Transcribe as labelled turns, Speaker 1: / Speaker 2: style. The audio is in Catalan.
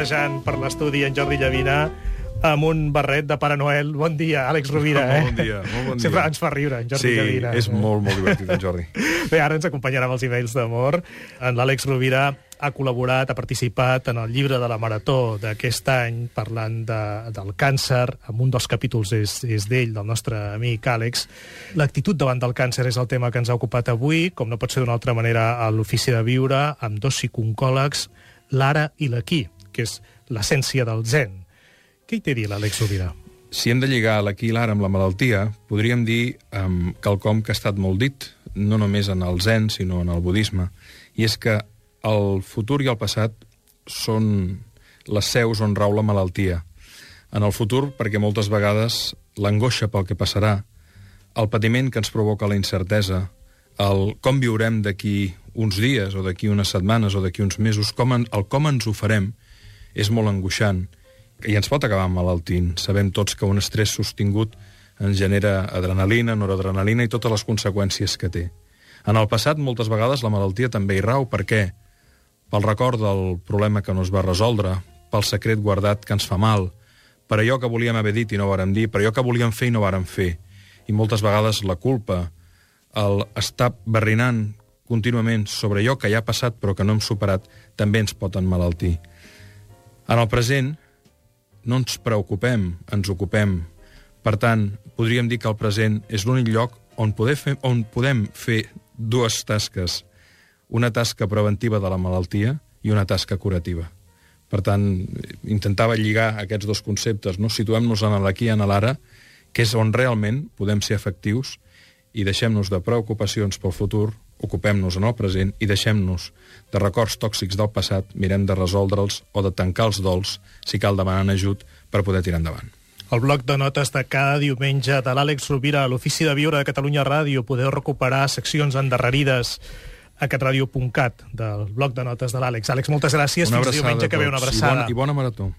Speaker 1: passejant per l'estudi en Jordi Llavina amb un barret de Pare Noel. Bon dia, Àlex Rovira.
Speaker 2: Molt
Speaker 1: eh?
Speaker 2: bon dia, molt bon
Speaker 1: Sempre
Speaker 2: dia.
Speaker 1: ens fa riure, en Jordi
Speaker 2: Sí,
Speaker 1: Llavina.
Speaker 2: és molt, molt divertit, en Jordi.
Speaker 1: Bé, ara ens acompanyarà amb els e-mails d'amor. En l'Àlex Rovira ha col·laborat, ha participat en el llibre de la Marató d'aquest any, parlant de, del càncer. En un dels capítols és, és d'ell, del nostre amic Àlex. L'actitud davant del càncer és el tema que ens ha ocupat avui, com no pot ser d'una altra manera, a l'Ofici de Viure, amb dos psiconcòlegs, l'ara i l'aquí, que és l'essència del zen. Què hi té dir l'Àlex Rovira?
Speaker 2: Si hem de lligar l'aquí i l'ara amb la malaltia, podríem dir um, quelcom que ha estat molt dit, no només en el zen, sinó en el budisme, i és que el futur i el passat són les seus on rau la malaltia. En el futur, perquè moltes vegades l'angoixa pel que passarà, el patiment que ens provoca la incertesa, el com viurem d'aquí uns dies o d'aquí unes setmanes o d'aquí uns mesos, com en, el com ens ho farem, és molt angoixant i ens pot acabar malaltint. Sabem tots que un estrès sostingut ens genera adrenalina, noradrenalina i totes les conseqüències que té. En el passat, moltes vegades, la malaltia també hi rau. Per què? Pel record del problema que no es va resoldre, pel secret guardat que ens fa mal, per allò que volíem haver dit i no vàrem dir, per allò que volíem fer i no vàrem fer. I moltes vegades la culpa, el estar barrinant contínuament sobre allò que ja ha passat però que no hem superat, també ens pot emmalaltir. En el present, no ens preocupem, ens ocupem. Per tant, podríem dir que el present és l'únic lloc on, poder fer, on podem fer dues tasques. Una tasca preventiva de la malaltia i una tasca curativa. Per tant, intentava lligar aquests dos conceptes, no? situem-nos en l'aquí i en l'ara, que és on realment podem ser efectius i deixem-nos de preocupacions pel futur, ocupem-nos en el present i deixem-nos de records tòxics del passat, mirem de resoldre'ls o de tancar els dols, si cal demanant ajut, per poder tirar endavant.
Speaker 1: El bloc de notes de cada diumenge de l'Àlex Rovira a l'Ofici de Viure de Catalunya Ràdio. Podeu recuperar seccions endarrerides a catradio.cat del bloc de notes de l'Àlex. Àlex, moltes gràcies.
Speaker 2: Una
Speaker 1: Fins diumenge que ve una abraçada.
Speaker 2: I bona, I bona marató.